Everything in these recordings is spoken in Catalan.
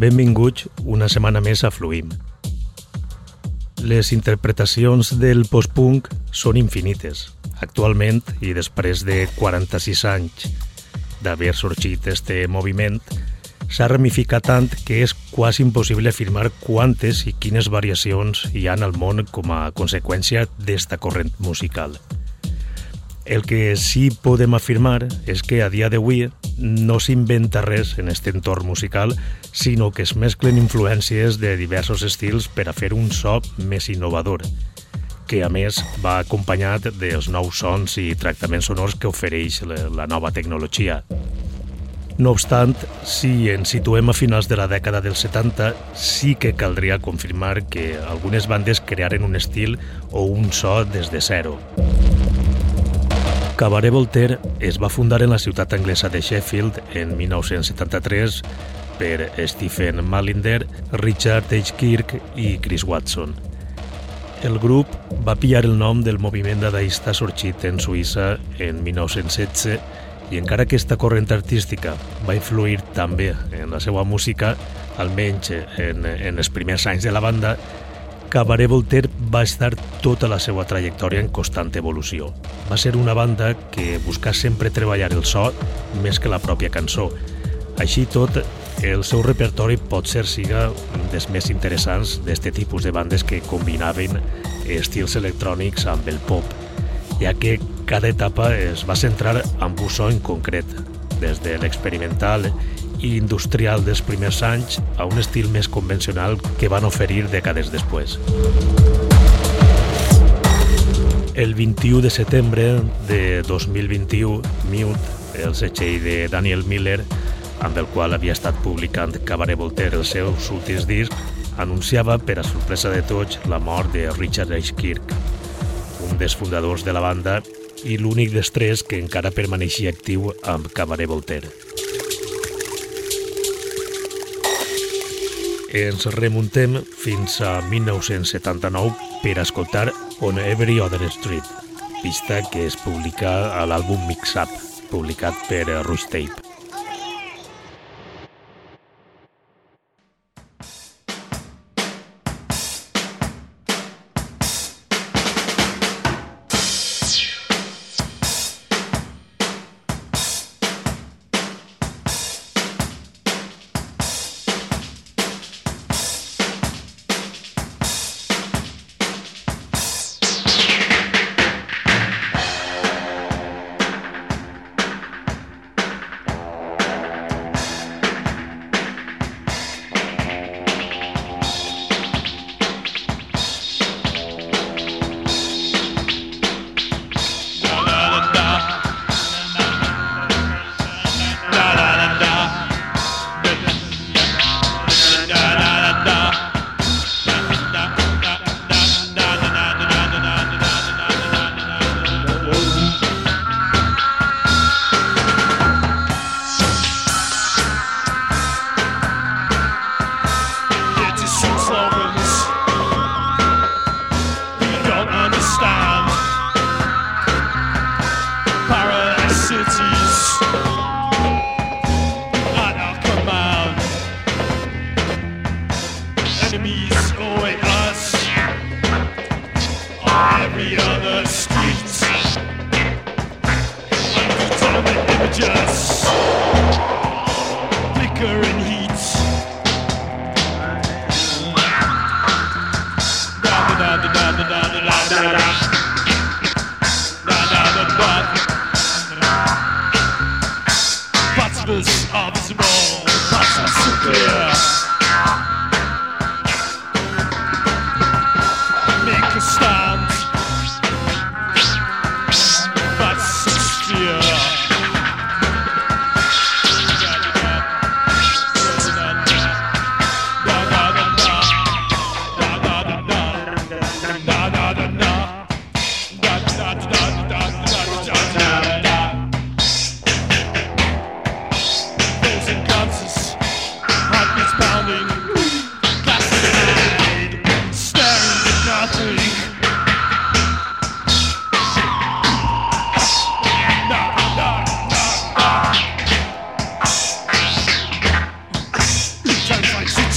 benvinguts una setmana més a Fluim. Les interpretacions del post-punk són infinites. Actualment, i després de 46 anys d'haver sorgit este moviment, s'ha ramificat tant que és quasi impossible afirmar quantes i quines variacions hi ha al món com a conseqüència d'esta corrent musical. El que sí podem afirmar és que a dia d'avui no s'inventa res en aquest entorn musical, sinó que es mesclen influències de diversos estils per a fer un so més innovador, que a més va acompanyat dels nous sons i tractaments sonors que ofereix la nova tecnologia. No obstant, si ens situem a finals de la dècada dels 70, sí que caldria confirmar que algunes bandes crearen un estil o un so des de zero. Cabaret Voltaire es va fundar en la ciutat anglesa de Sheffield en 1973 per Stephen Malinder, Richard H. Kirk i Chris Watson. El grup va pillar el nom del moviment dadaista sorgit en Suïssa en 1916 i encara que aquesta corrent artística va influir també en la seva música, almenys en, en els primers anys de la banda, Cabaret Voltaire va estar tota la seva trajectòria en constant evolució. Va ser una banda que busca sempre treballar el so més que la pròpia cançó. Així tot, el seu repertori pot ser siga un dels més interessants d'este tipus de bandes que combinaven estils electrònics amb el pop, ja que cada etapa es va centrar en un so en concret, des de l'experimental i industrial dels primers anys a un estil més convencional que van oferir dècades després. El 21 de setembre de 2021, Mute, el setxell de Daniel Miller, amb el qual havia estat publicant Cabaret Voltaire els seus últims discs, anunciava, per a sorpresa de tots, la mort de Richard H. Kirk, un dels fundadors de la banda i l'únic dels tres que encara permaneixia actiu amb Cabaret Voltaire. Ens remuntem fins a 1979 per escoltar On Every Other Street, pista que es publica a l'àlbum Mix Up, publicat per Rush Tape.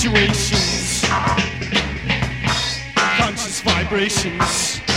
situations, conscious vibrations.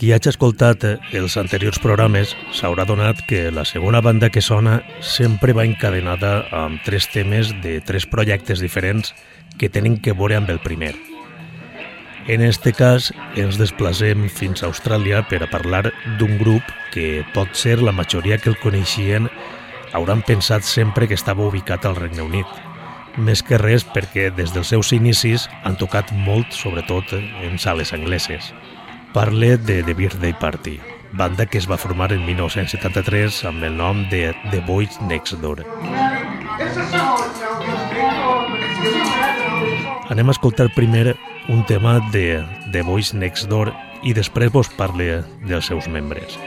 Qui hagi escoltat els anteriors programes s'haurà donat que la segona banda que sona sempre va encadenada amb tres temes de tres projectes diferents que tenen que veure amb el primer. En este cas, ens desplacem fins a Austràlia per a parlar d'un grup que pot ser la majoria que el coneixien hauran pensat sempre que estava ubicat al Regne Unit. Més que res perquè des dels seus inicis han tocat molt, sobretot en sales angleses. Parle de The Birthday Party, banda que es va formar en 1973 amb el nom de The Boys Next Door. Anem a escoltar primer un tema de The Boys Next Door i després vos parle dels seus membres.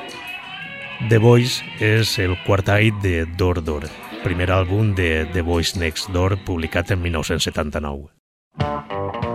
The Boys és el quart all de Door Door, primer àlbum de The Boys Next Door publicat en 1979.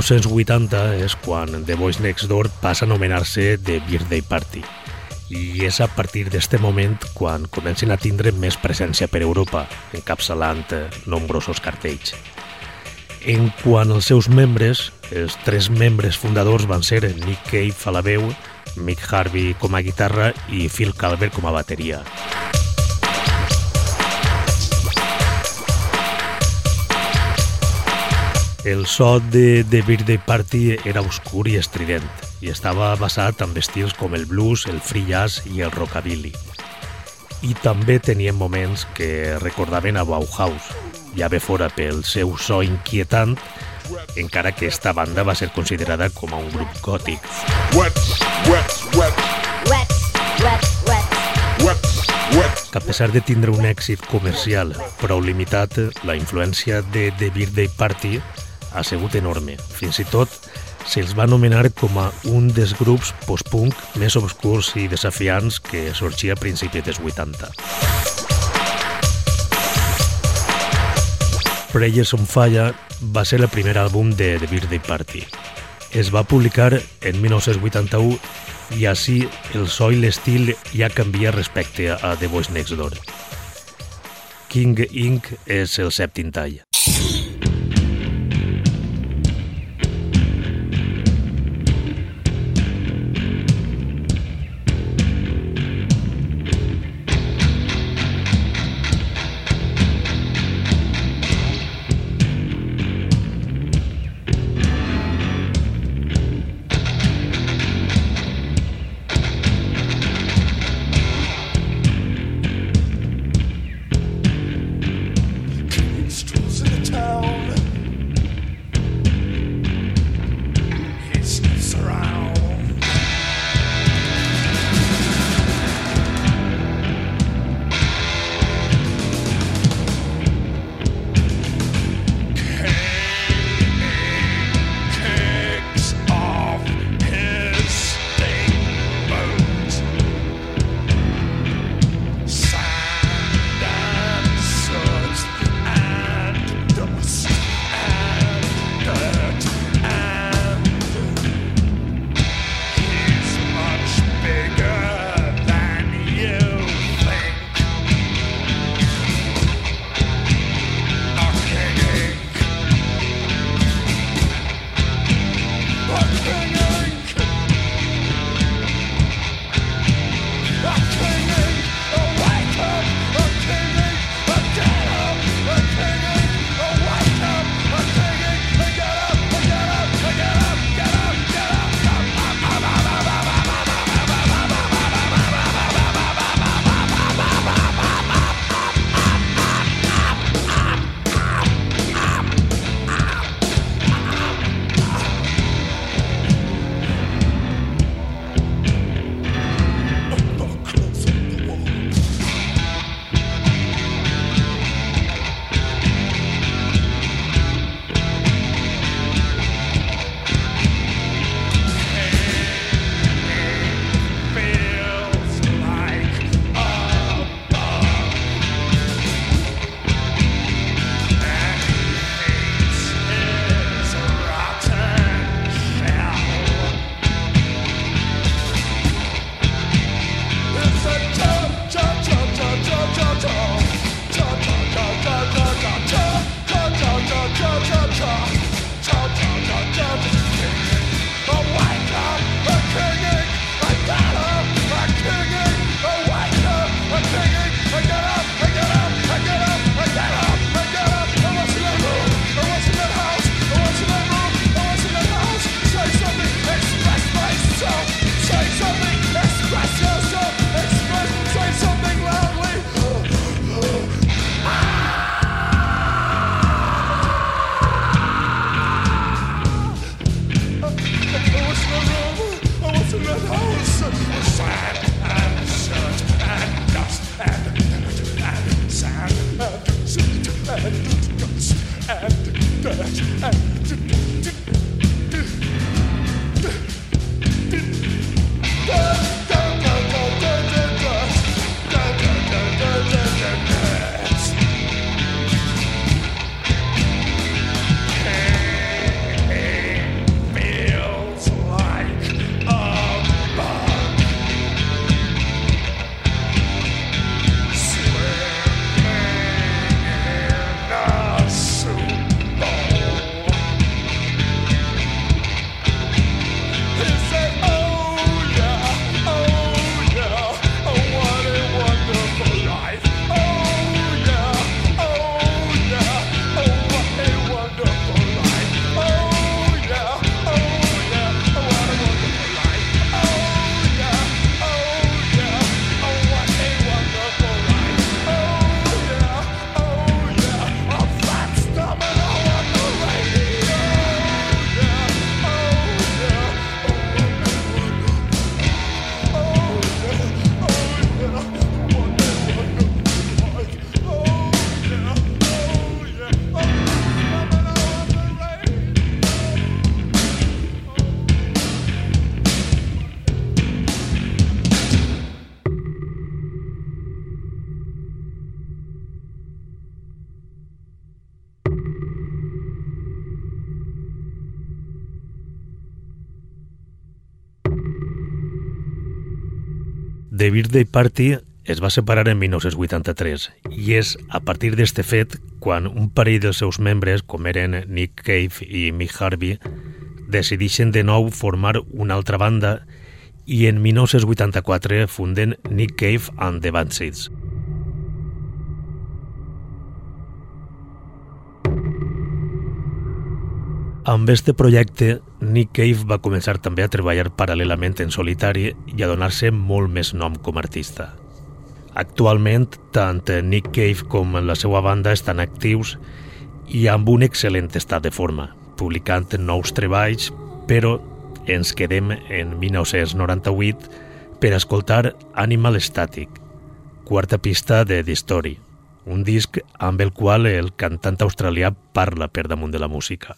1980 és quan The Boys Next Door passa a anomenar-se The Birthday Party i és a partir d'este moment quan comencen a tindre més presència per Europa, encapçalant eh, nombrosos cartells. En quant als seus membres, els tres membres fundadors van ser Nick Cave a la veu, Mick Harvey com a guitarra i Phil Calvert com a bateria. El so de The Birthday Party era oscur i estrident i estava basat en estils com el blues, el free jazz i el rockabilly. I també tenien moments que recordaven a Bauhaus, ja bé fora pel seu so inquietant, encara que esta banda va ser considerada com a un grup gòtic. Wet, wet, wet, wet, wet, wet. wet, wet. Que a pesar de tindre un èxit comercial prou limitat, la influència de The Birthday Party ha sigut enorme. Fins i tot se'ls va anomenar com a un dels grups post-punk més obscurs i desafiants que sorgia a principis dels 80. Prayers on Fire va ser el primer àlbum de The Birthday Party. Es va publicar en 1981 i així el so i l'estil ja canvia respecte a The Boys Next Door. King Inc. és el sèptim tall. Birthday Party es va separar en 1983 i és a partir d'este fet quan un parell dels seus membres, com eren Nick Cave i Mick Harvey, decideixen de nou formar una altra banda i en 1984 funden Nick Cave and the Banshees. Amb este projecte, Nick Cave va començar també a treballar paral·lelament en solitari i a donar-se molt més nom com a artista. Actualment, tant Nick Cave com la seva banda estan actius i amb un excel·lent estat de forma, publicant nous treballs, però ens quedem en 1998 per escoltar Animal Static, quarta pista de The Story, un disc amb el qual el cantant australià parla per damunt de la música.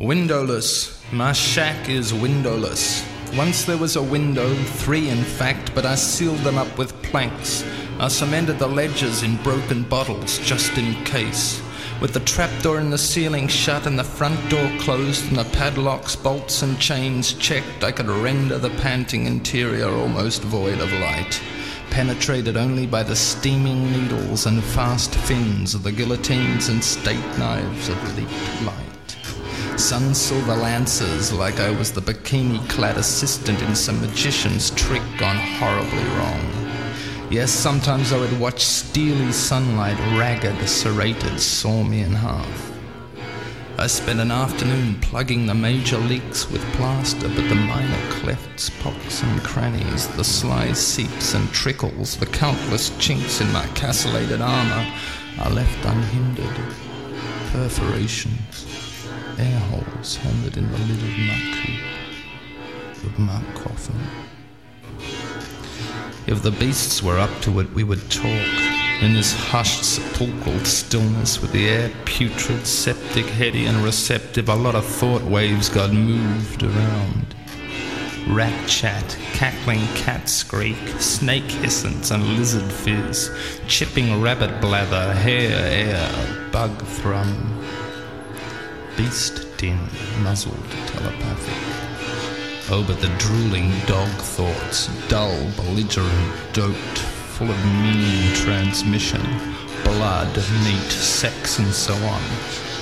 Windowless. My shack is windowless. Once there was a window, three in fact, but I sealed them up with planks. I cemented the ledges in broken bottles just in case. With the trapdoor in the ceiling shut and the front door closed and the padlocks, bolts, and chains checked, I could render the panting interior almost void of light. Penetrated only by the steaming needles and fast fins of the guillotines and steak knives of leaked light sun silver lances like I was the bikini clad assistant in some magician's trick gone horribly wrong. Yes, sometimes I would watch steely sunlight, ragged, serrated, saw me in half. I spent an afternoon plugging the major leaks with plaster, but the minor clefts, pocks, and crannies, the sly seeps and trickles, the countless chinks in my castellated armor are left unhindered. Perforations, air holes hammered in the lid of my coop, of my coffin. If the beasts were up to it, we would talk. In this hushed, sepulchral stillness, with the air putrid, septic, heady, and receptive, a lot of thought waves got moved around. Rat chat, cackling cat squeak, snake hissance, and lizard fizz, chipping rabbit blather, hair air, bug thrum. Beast din, muzzled telepathic. Oh, but the drooling dog thoughts, dull, belligerent, doped, full of mean transmission, blood, meat, sex, and so on.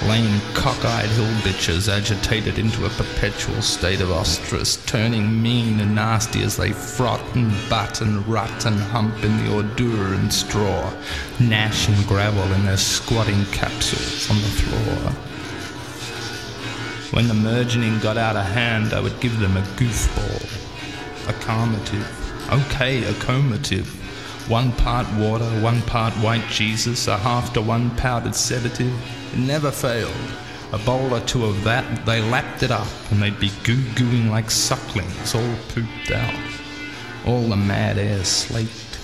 Lame, cockeyed hill bitches agitated into a perpetual state of ostrus, turning mean and nasty as they frot and butt and rut and hump in the ordure and straw, gnash and gravel in their squatting capsules on the floor. When the mergening got out of hand, I would give them a goofball, a carmative, okay, a comative. One part water, one part white Jesus, a half to one powdered sedative. It never failed. A bowl or two of that, they lapped it up, and they'd be goo gooing like sucklings, all pooped out. All the mad air slaked.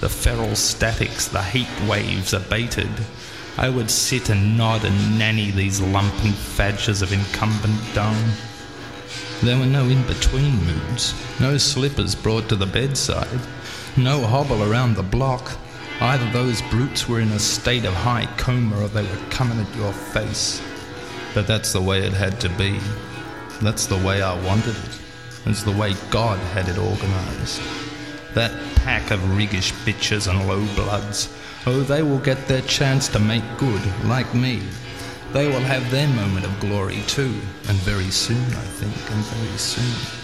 The feral statics, the heat waves abated. I would sit and nod and nanny these lumpy fadges of incumbent dung. There were no in between moods, no slippers brought to the bedside, no hobble around the block. Either those brutes were in a state of high coma or they were coming at your face. But that's the way it had to be. That's the way I wanted it. It's the way God had it organized. That pack of riggish bitches and low bloods, oh, they will get their chance to make good, like me. They will have their moment of glory too, and very soon, I think, and very soon.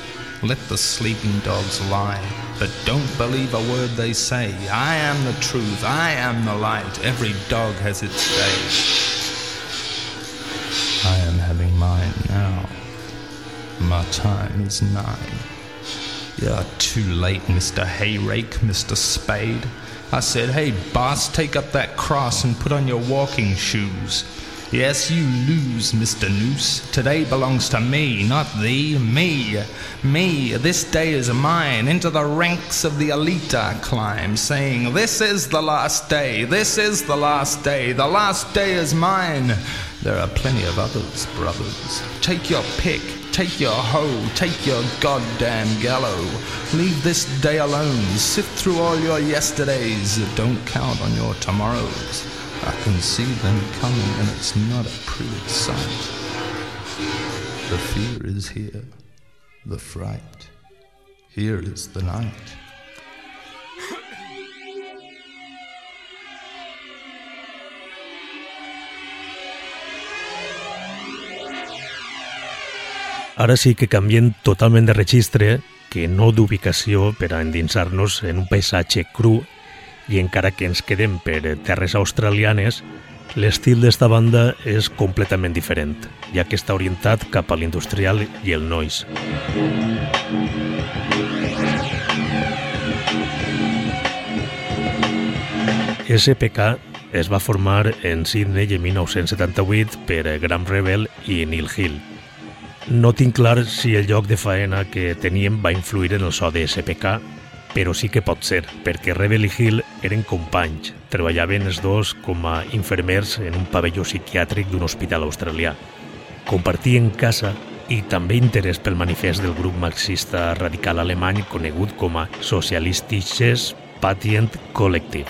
Let the sleeping dogs lie, but don't believe a word they say. I am the truth, I am the light. Every dog has its day. I am having mine now. My time is nigh. You're too late, Mr. Hayrake, Mr. Spade. I said, hey, boss, take up that cross and put on your walking shoes. Yes, you lose, Mr. Noose. Today belongs to me, not thee. Me, me. This day is mine. Into the ranks of the elite I climb, saying, This is the last day. This is the last day. The last day is mine. There are plenty of others, brothers. Take your pick. Take your hoe, take your goddamn gallow. Leave this day alone. Sift through all your yesterdays. Don't count on your tomorrows. I can see them coming, and it's not a pretty sight. The fear is here, the fright. Here is the night. Ara sí que canviem totalment de registre, que no d'ubicació per a endinsar-nos en un paisatge cru i encara que ens quedem per terres australianes, l'estil d'esta banda és completament diferent, ja que està orientat cap a l'industrial i el noise. SPK es va formar en Sydney en 1978 per Graham Rebel i Neil Hill. No tinc clar si el lloc de faena que teníem va influir en el so de SPK, però sí que pot ser, perquè Rebel i Hill eren companys, treballaven els dos com a infermers en un pavelló psiquiàtric d'un hospital australià. Compartien casa i també interès pel manifest del grup marxista radical alemany conegut com a Socialistisches Patient Collective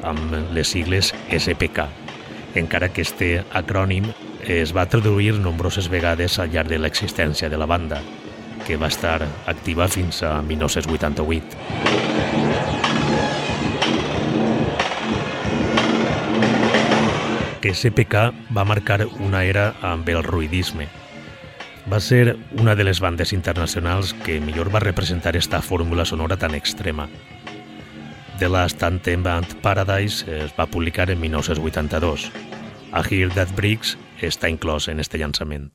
amb les sigles SPK, encara que este acrònim es va traduir nombroses vegades al llarg de l'existència de la banda, que va estar activa fins a 1988. que SPK va marcar una era amb el ruidisme. Va ser una de les bandes internacionals que millor va representar esta fórmula sonora tan extrema, The Last Anthem Band Paradise es va publicar en 1982. A Hear That Bricks està inclòs en este llançament.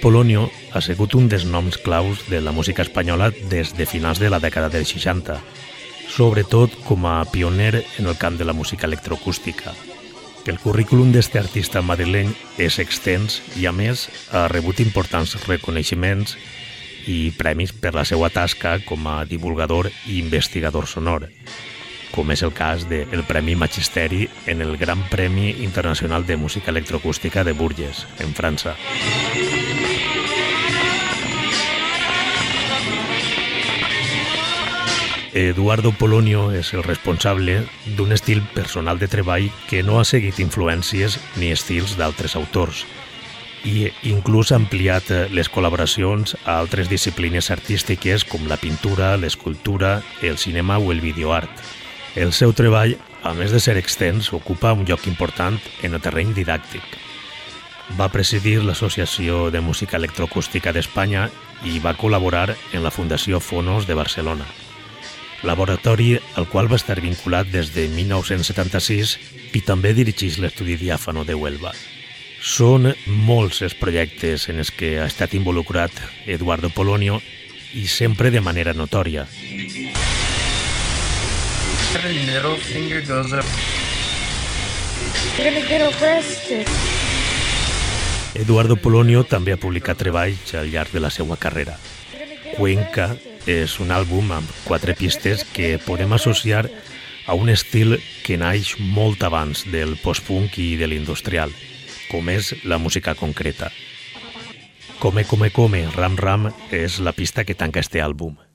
Polonio ha sigut un dels noms claus de la música espanyola des de finals de la dècada dels 60, sobretot com a pioner en el camp de la música electroacústica. El currículum d'este artista madrileny és extens i, a més, ha rebut importants reconeixements i premis per la seva tasca com a divulgador i investigador sonor, com és el cas del Premi Magisteri en el Gran Premi Internacional de Música Electroacústica de Bourges, en França. Eduardo Polonio és el responsable d'un estil personal de treball que no ha seguit influències ni estils d'altres autors i inclús ha ampliat eh, les col·laboracions a altres disciplines artístiques com la pintura, l'escultura, el cinema o el videoart. El seu treball, a més de ser extens, ocupa un lloc important en el terreny didàctic. Va presidir l'Associació de Música Electroacústica d'Espanya i va col·laborar en la Fundació Fonos de Barcelona laboratori al qual va estar vinculat des de 1976 i també dirigeix l'estudi diàfano de Huelva. Són molts els projectes en els que ha estat involucrat Eduardo Polonio i sempre de manera notòria. Every middle finger goes up. You're gonna get arrested. Eduardo Polonio també ha publicat treballs al llarg de la seva carrera. Cuenca és un àlbum amb quatre pistes que podem associar a un estil que naix molt abans del post-punk i de l'industrial, com és la música concreta. Come, come, come, ram, ram és la pista que tanca este àlbum.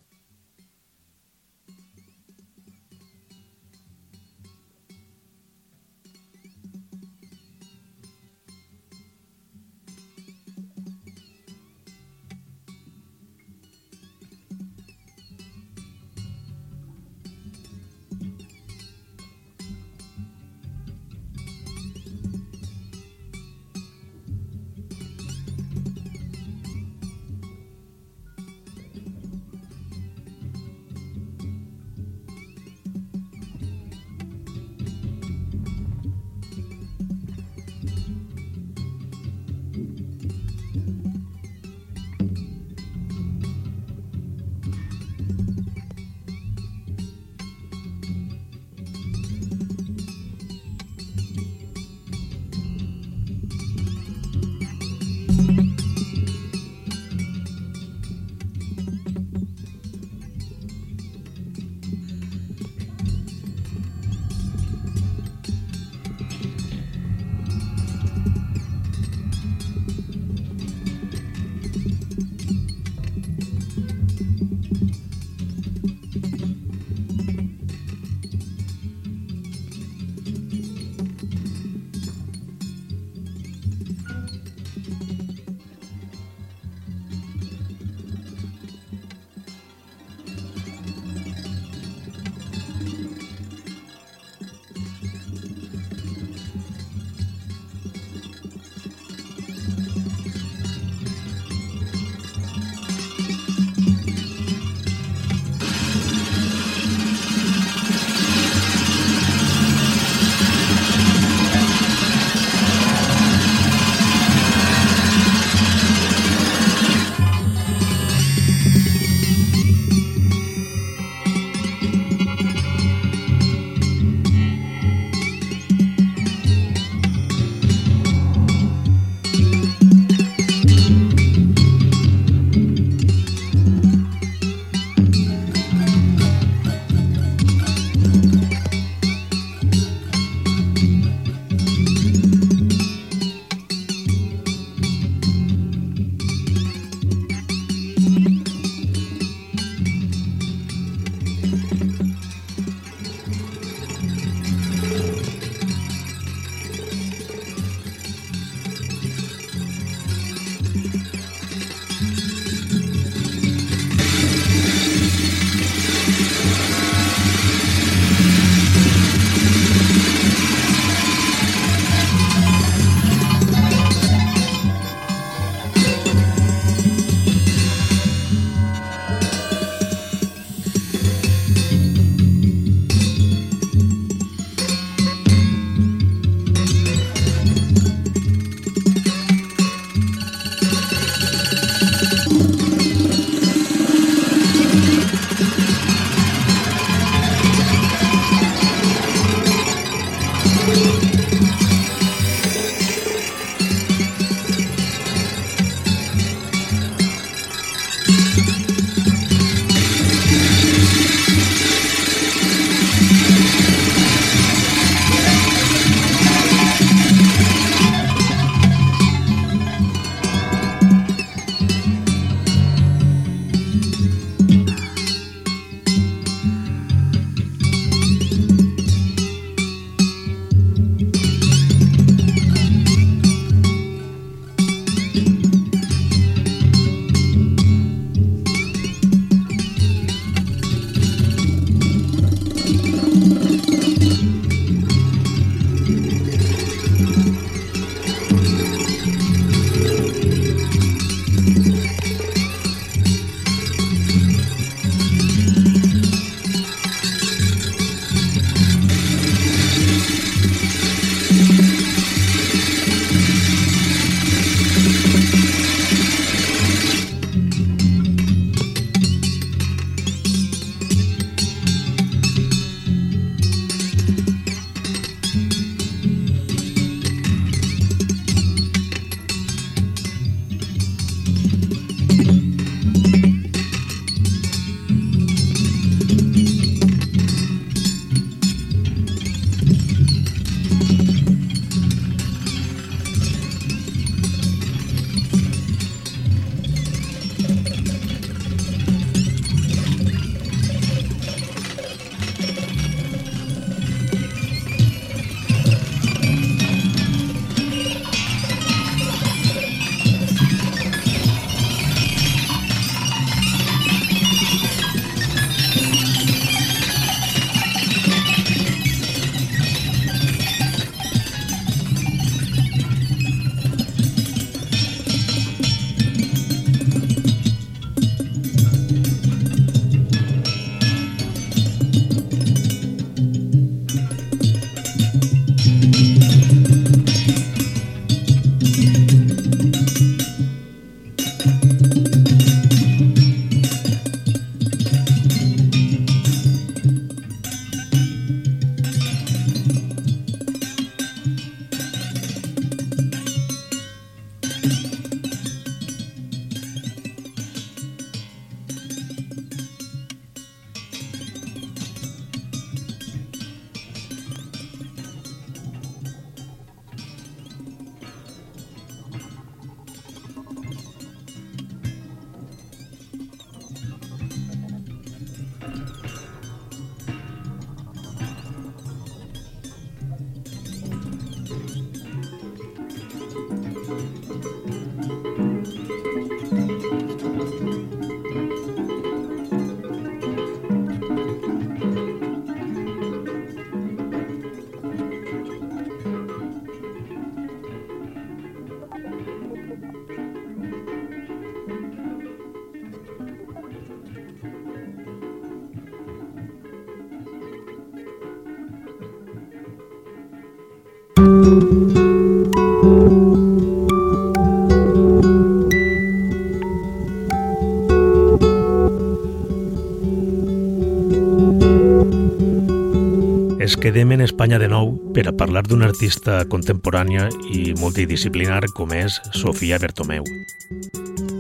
Quedem en Espanya de nou per a parlar d'una artista contemporània i multidisciplinar com és Sofia Bertomeu.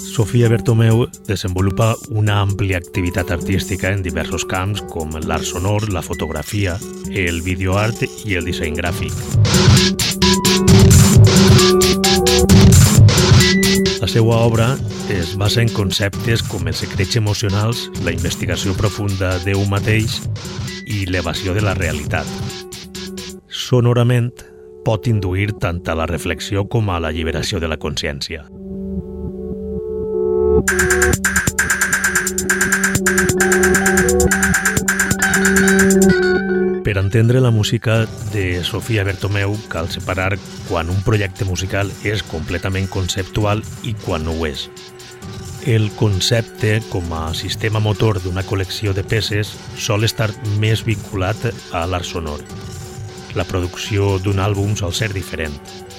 Sofia Bertomeu desenvolupa una àmplia activitat artística en diversos camps com l'art sonor, la fotografia, el videoart i el disseny gràfic. La seva obra es basa en conceptes com els secrets emocionals, la investigació profunda d'eu mateix i l'evasió de la realitat. Sonorament pot induir tant a la reflexió com a l'alliberació de la consciència. Per entendre la música de Sofia Bertomeu cal separar quan un projecte musical és completament conceptual i quan no ho és. El concepte com a sistema motor d'una col·lecció de peces sol estar més vinculat a l'art sonor. La producció d'un àlbum sol ser diferent.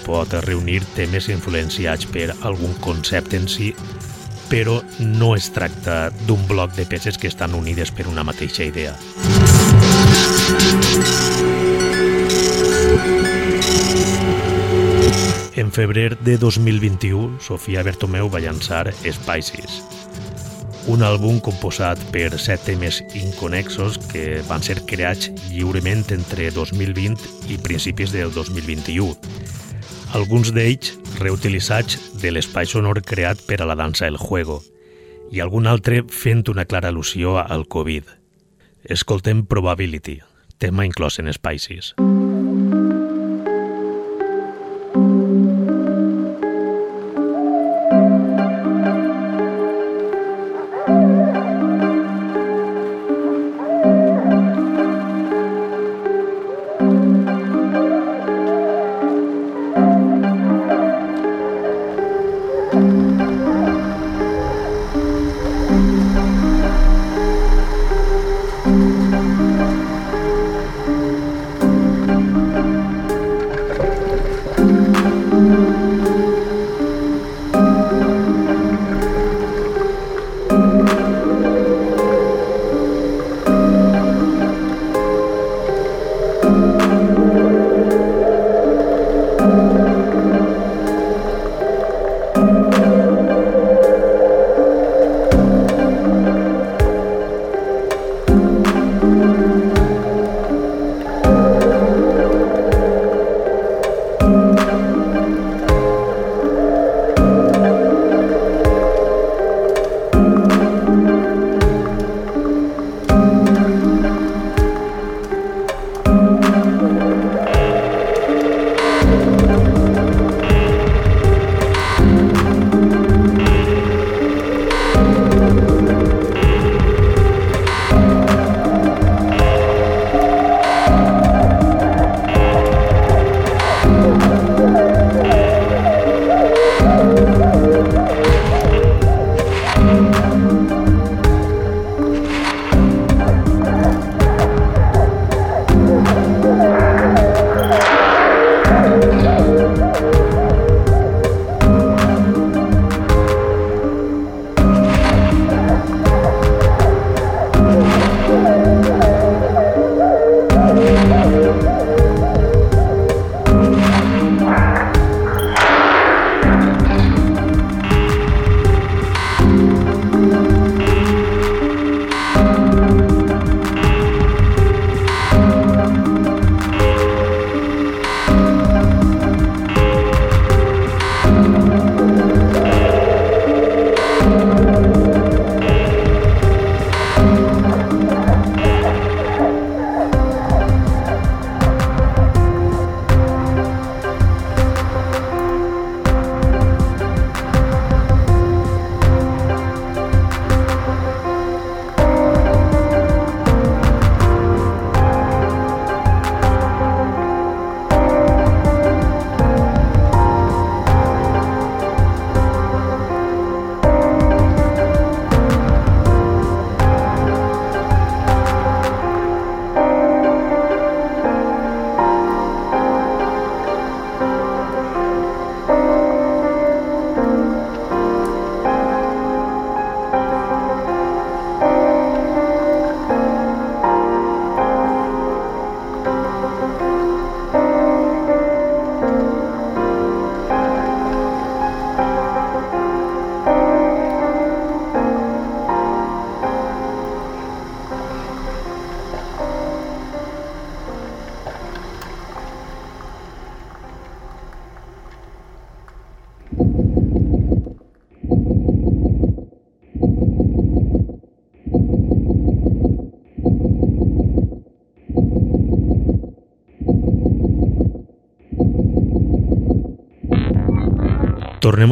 Pot reunir temes influenciats per algun concepte en si, però no es tracta d'un bloc de peces que estan unides per una mateixa idea. En febrer de 2021, Sofia Bertomeu va llançar Spices, un àlbum composat per set temes inconexos que van ser creats lliurement entre 2020 i principis del 2021. Alguns d'ells reutilitzats de l'espai sonor creat per a la dansa El Juego i algun altre fent una clara al·lusió al Covid. Escoltem Probability, tema inclòs en Spices.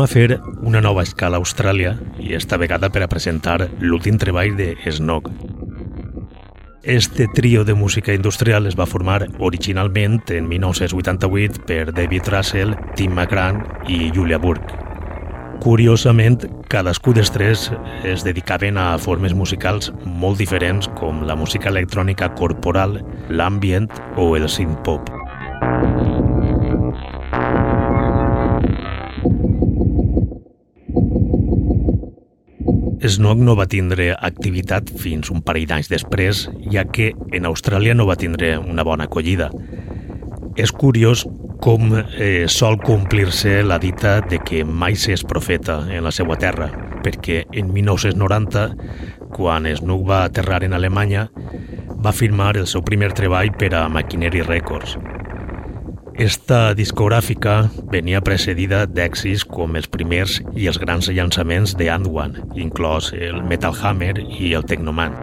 A fer una nova escala a Austràlia i esta vegada per a presentar l'últim treball de Snog. Este trio de música industrial es va formar originalment en 1988 per David Russell, Tim McGran i Julia Burke. Curiosament, cadascú dels tres es dedicaven a formes musicals molt diferents com la música electrònica corporal, l'ambient o el synth-pop. Snog no va tindre activitat fins un parell d'anys després, ja que en Austràlia no va tindre una bona acollida. És curiós com eh, sol complir-se la dita de que mai s'és profeta en la seva terra, perquè en 1990, quan Snook va aterrar en Alemanya, va firmar el seu primer treball per a Machinery Records, esta discogràfica venia precedida d'èxits com els primers i els grans llançaments de Antwan, inclòs el Metal Hammer i el Technoman.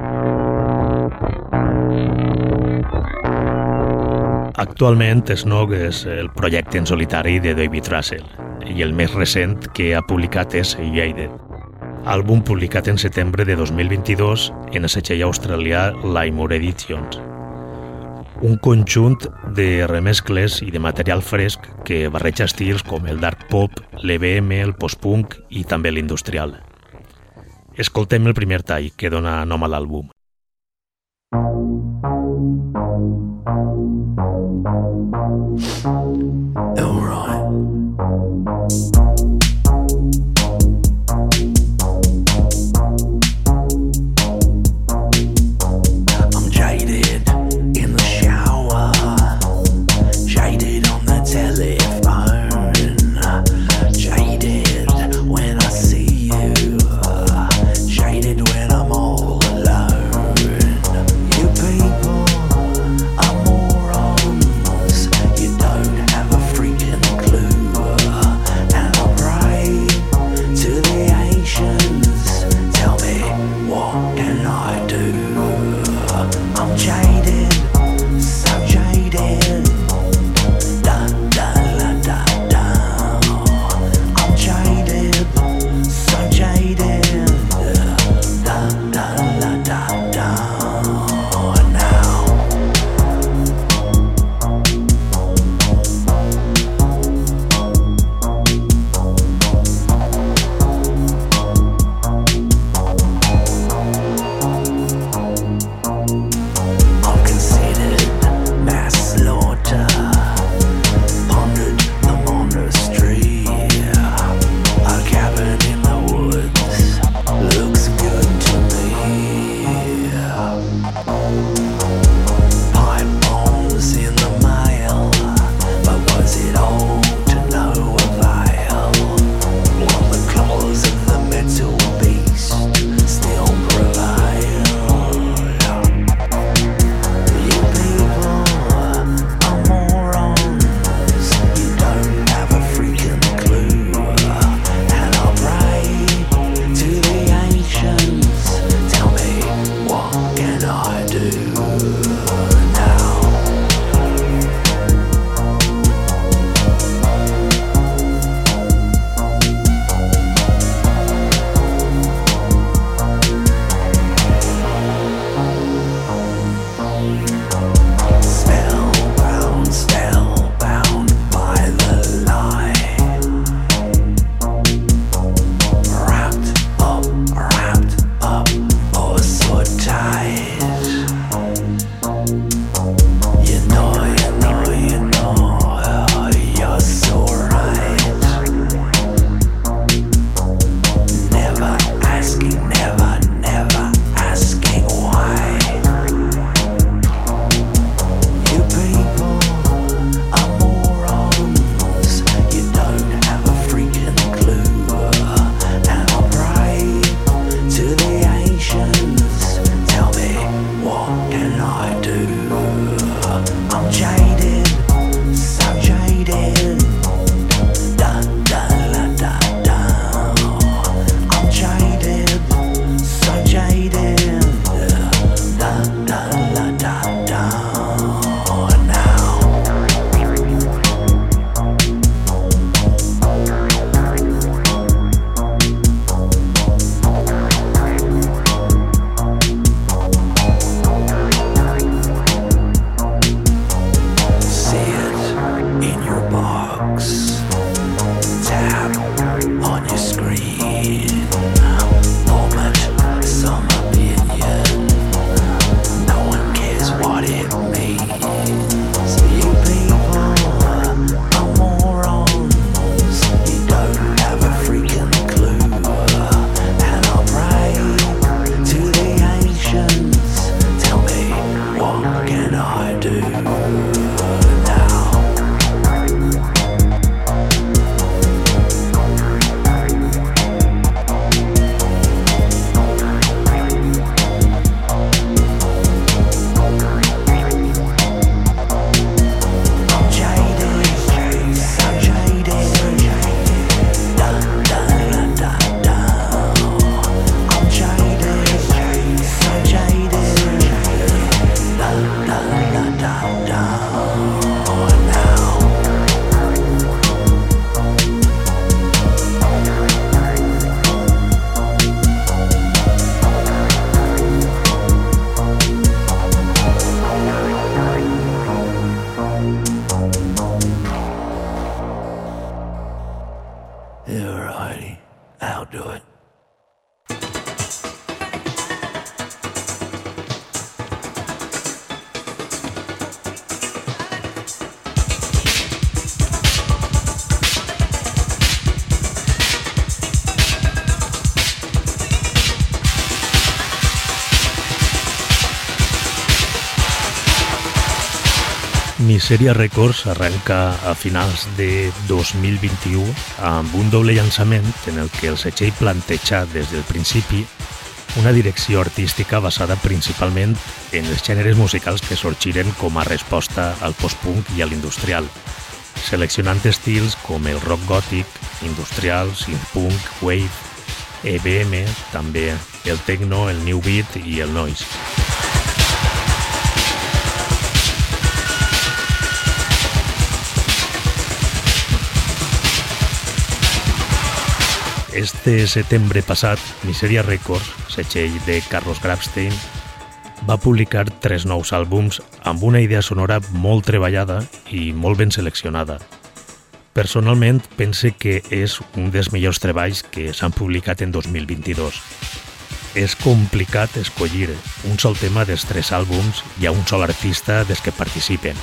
Actualment, Snog és el projecte en solitari de David Russell i el més recent que ha publicat és Jade, àlbum publicat en setembre de 2022 en el setxell australià Lymore Editions un conjunt de remescles i de material fresc que barreja estils com el dark pop, l'EBM, el post-punk i també l'industrial. Escoltem el primer tall que dona nom a l'àlbum. Elroy. Miseria Records arrenca a finals de 2021 amb un doble llançament en el que el setxell planteja des del principi una direcció artística basada principalment en els gèneres musicals que sorgiren com a resposta al post-punk i a l'industrial, seleccionant estils com el rock gòtic, industrial, synth-punk, wave, EBM, també el techno, el new beat i el noise. Este setembre passat, Miseria Records, setxell de Carlos Grabstein, va publicar tres nous àlbums amb una idea sonora molt treballada i molt ben seleccionada. Personalment, pense que és un dels millors treballs que s'han publicat en 2022. És complicat escollir un sol tema dels tres àlbums i a un sol artista des que participen,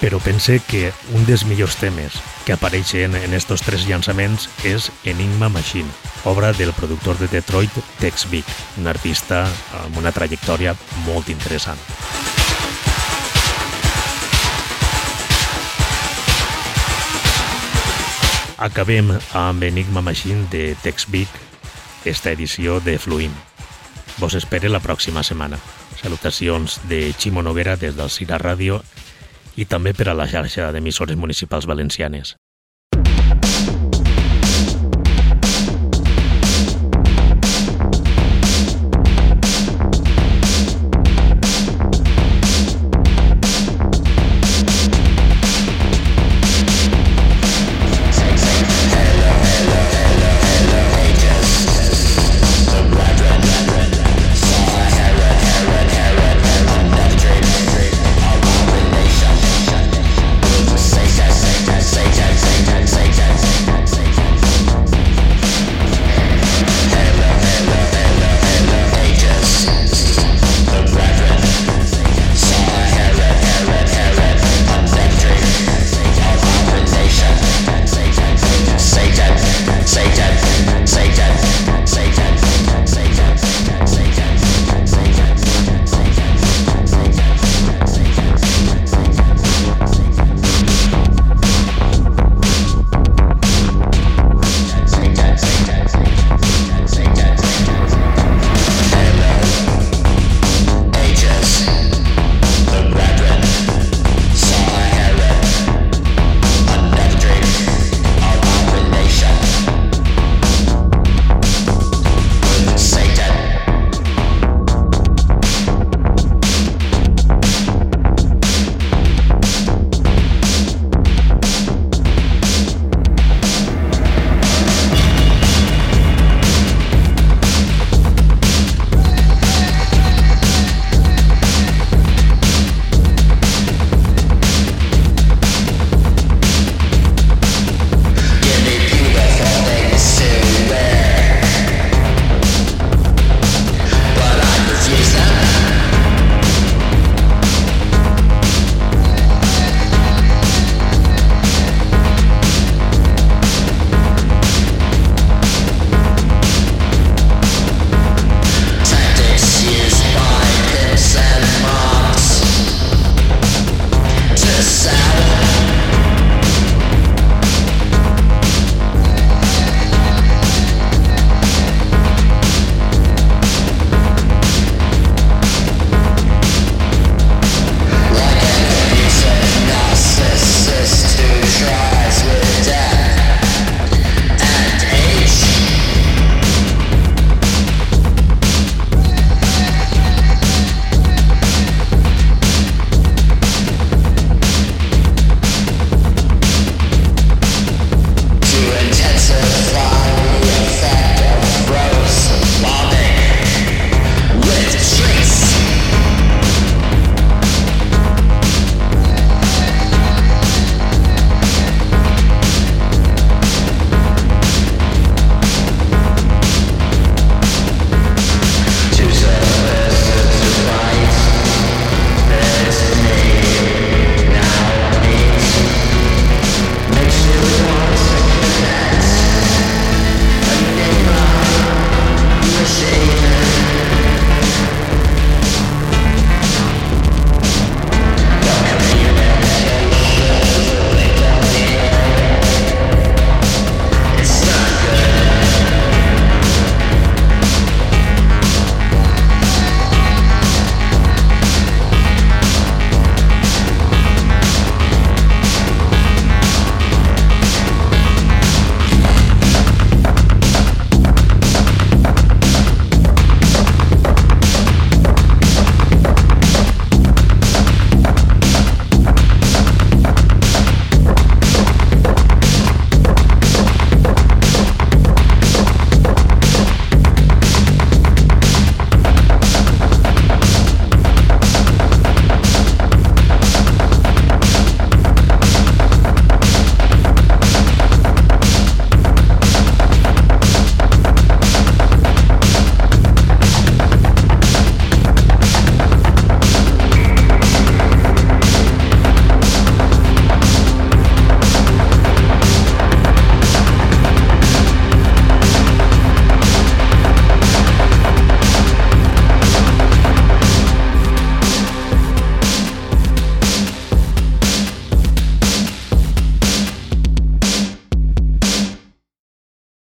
però pense que un dels millors temes que apareixen en estos tres llançaments és Enigma Machine, obra del productor de Detroit Tex Vic, un artista amb una trajectòria molt interessant. Acabem amb Enigma Machine de Tex Vic, esta edició de Fluim. Vos espere la pròxima setmana. Salutacions de Ximo Noguera des del Cira Ràdio i també per a la xarxa d'emissores municipals valencianes.